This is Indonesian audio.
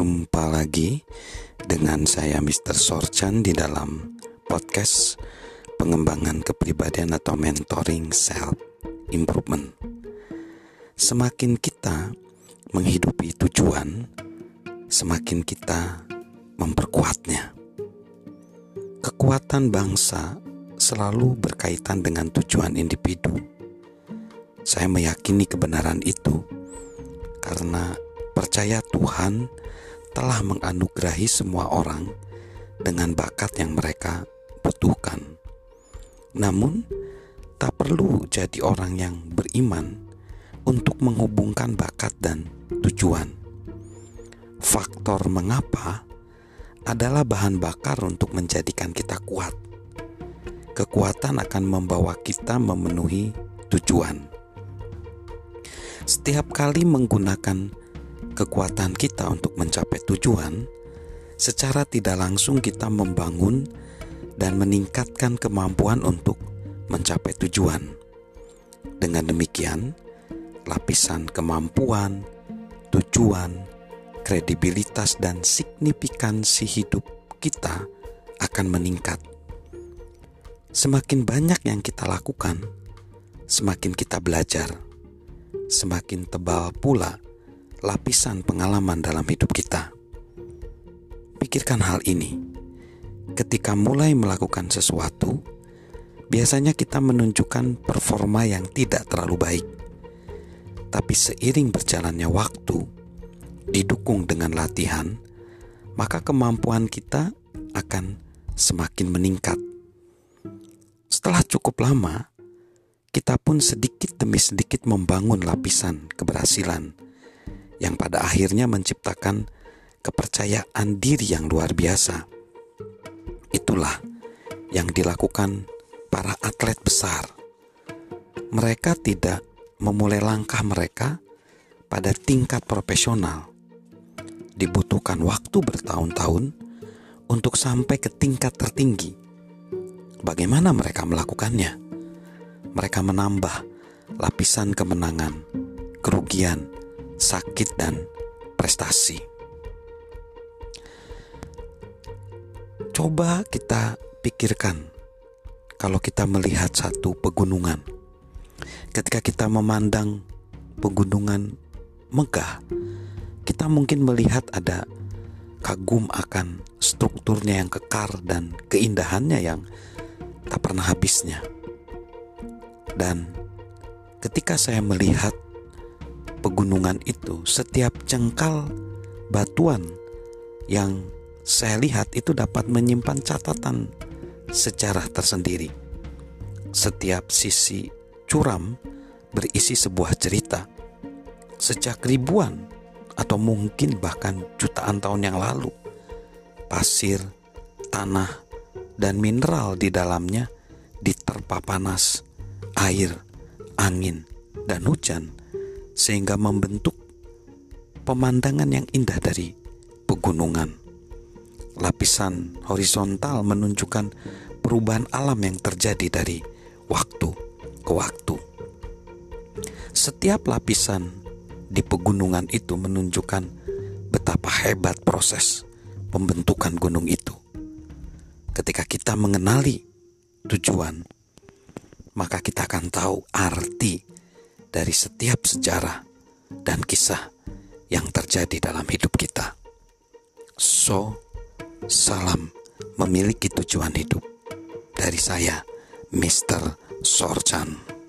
Jumpa lagi dengan saya Mr. Sorchan di dalam podcast pengembangan kepribadian atau mentoring self improvement. Semakin kita menghidupi tujuan, semakin kita memperkuatnya. Kekuatan bangsa selalu berkaitan dengan tujuan individu. Saya meyakini kebenaran itu karena percaya Tuhan telah menganugerahi semua orang dengan bakat yang mereka butuhkan. Namun, tak perlu jadi orang yang beriman untuk menghubungkan bakat dan tujuan. Faktor mengapa adalah bahan bakar untuk menjadikan kita kuat. Kekuatan akan membawa kita memenuhi tujuan. Setiap kali menggunakan kekuatan kita untuk mencapai tujuan, secara tidak langsung kita membangun dan meningkatkan kemampuan untuk mencapai tujuan. Dengan demikian, lapisan kemampuan, tujuan, kredibilitas, dan signifikansi hidup kita akan meningkat. Semakin banyak yang kita lakukan, semakin kita belajar, semakin tebal pula lapisan pengalaman dalam hidup kita. Pikirkan hal ini. Ketika mulai melakukan sesuatu, biasanya kita menunjukkan performa yang tidak terlalu baik. Tapi seiring berjalannya waktu, didukung dengan latihan, maka kemampuan kita akan semakin meningkat. Setelah cukup lama, kita pun sedikit demi sedikit membangun lapisan keberhasilan yang pada akhirnya menciptakan kepercayaan diri yang luar biasa. Itulah yang dilakukan para atlet besar. Mereka tidak memulai langkah mereka pada tingkat profesional. Dibutuhkan waktu bertahun-tahun untuk sampai ke tingkat tertinggi. Bagaimana mereka melakukannya? Mereka menambah lapisan kemenangan, kerugian, sakit, dan prestasi. Coba kita pikirkan kalau kita melihat satu pegunungan. Ketika kita memandang pegunungan megah, kita mungkin melihat ada kagum akan strukturnya yang kekar dan keindahannya yang tak pernah habisnya. Dan ketika saya melihat pegunungan itu, setiap jengkal batuan yang saya lihat itu dapat menyimpan catatan sejarah tersendiri. Setiap sisi curam berisi sebuah cerita. Sejak ribuan atau mungkin bahkan jutaan tahun yang lalu, pasir, tanah, dan mineral di dalamnya diterpa panas, air, angin, dan hujan sehingga membentuk pemandangan yang indah dari pegunungan. Lapisan horizontal menunjukkan perubahan alam yang terjadi dari waktu ke waktu. Setiap lapisan di pegunungan itu menunjukkan betapa hebat proses pembentukan gunung itu. Ketika kita mengenali tujuan, maka kita akan tahu arti dari setiap sejarah dan kisah yang terjadi dalam hidup kita. So, salam memiliki tujuan hidup dari saya, Mr. Sorchan.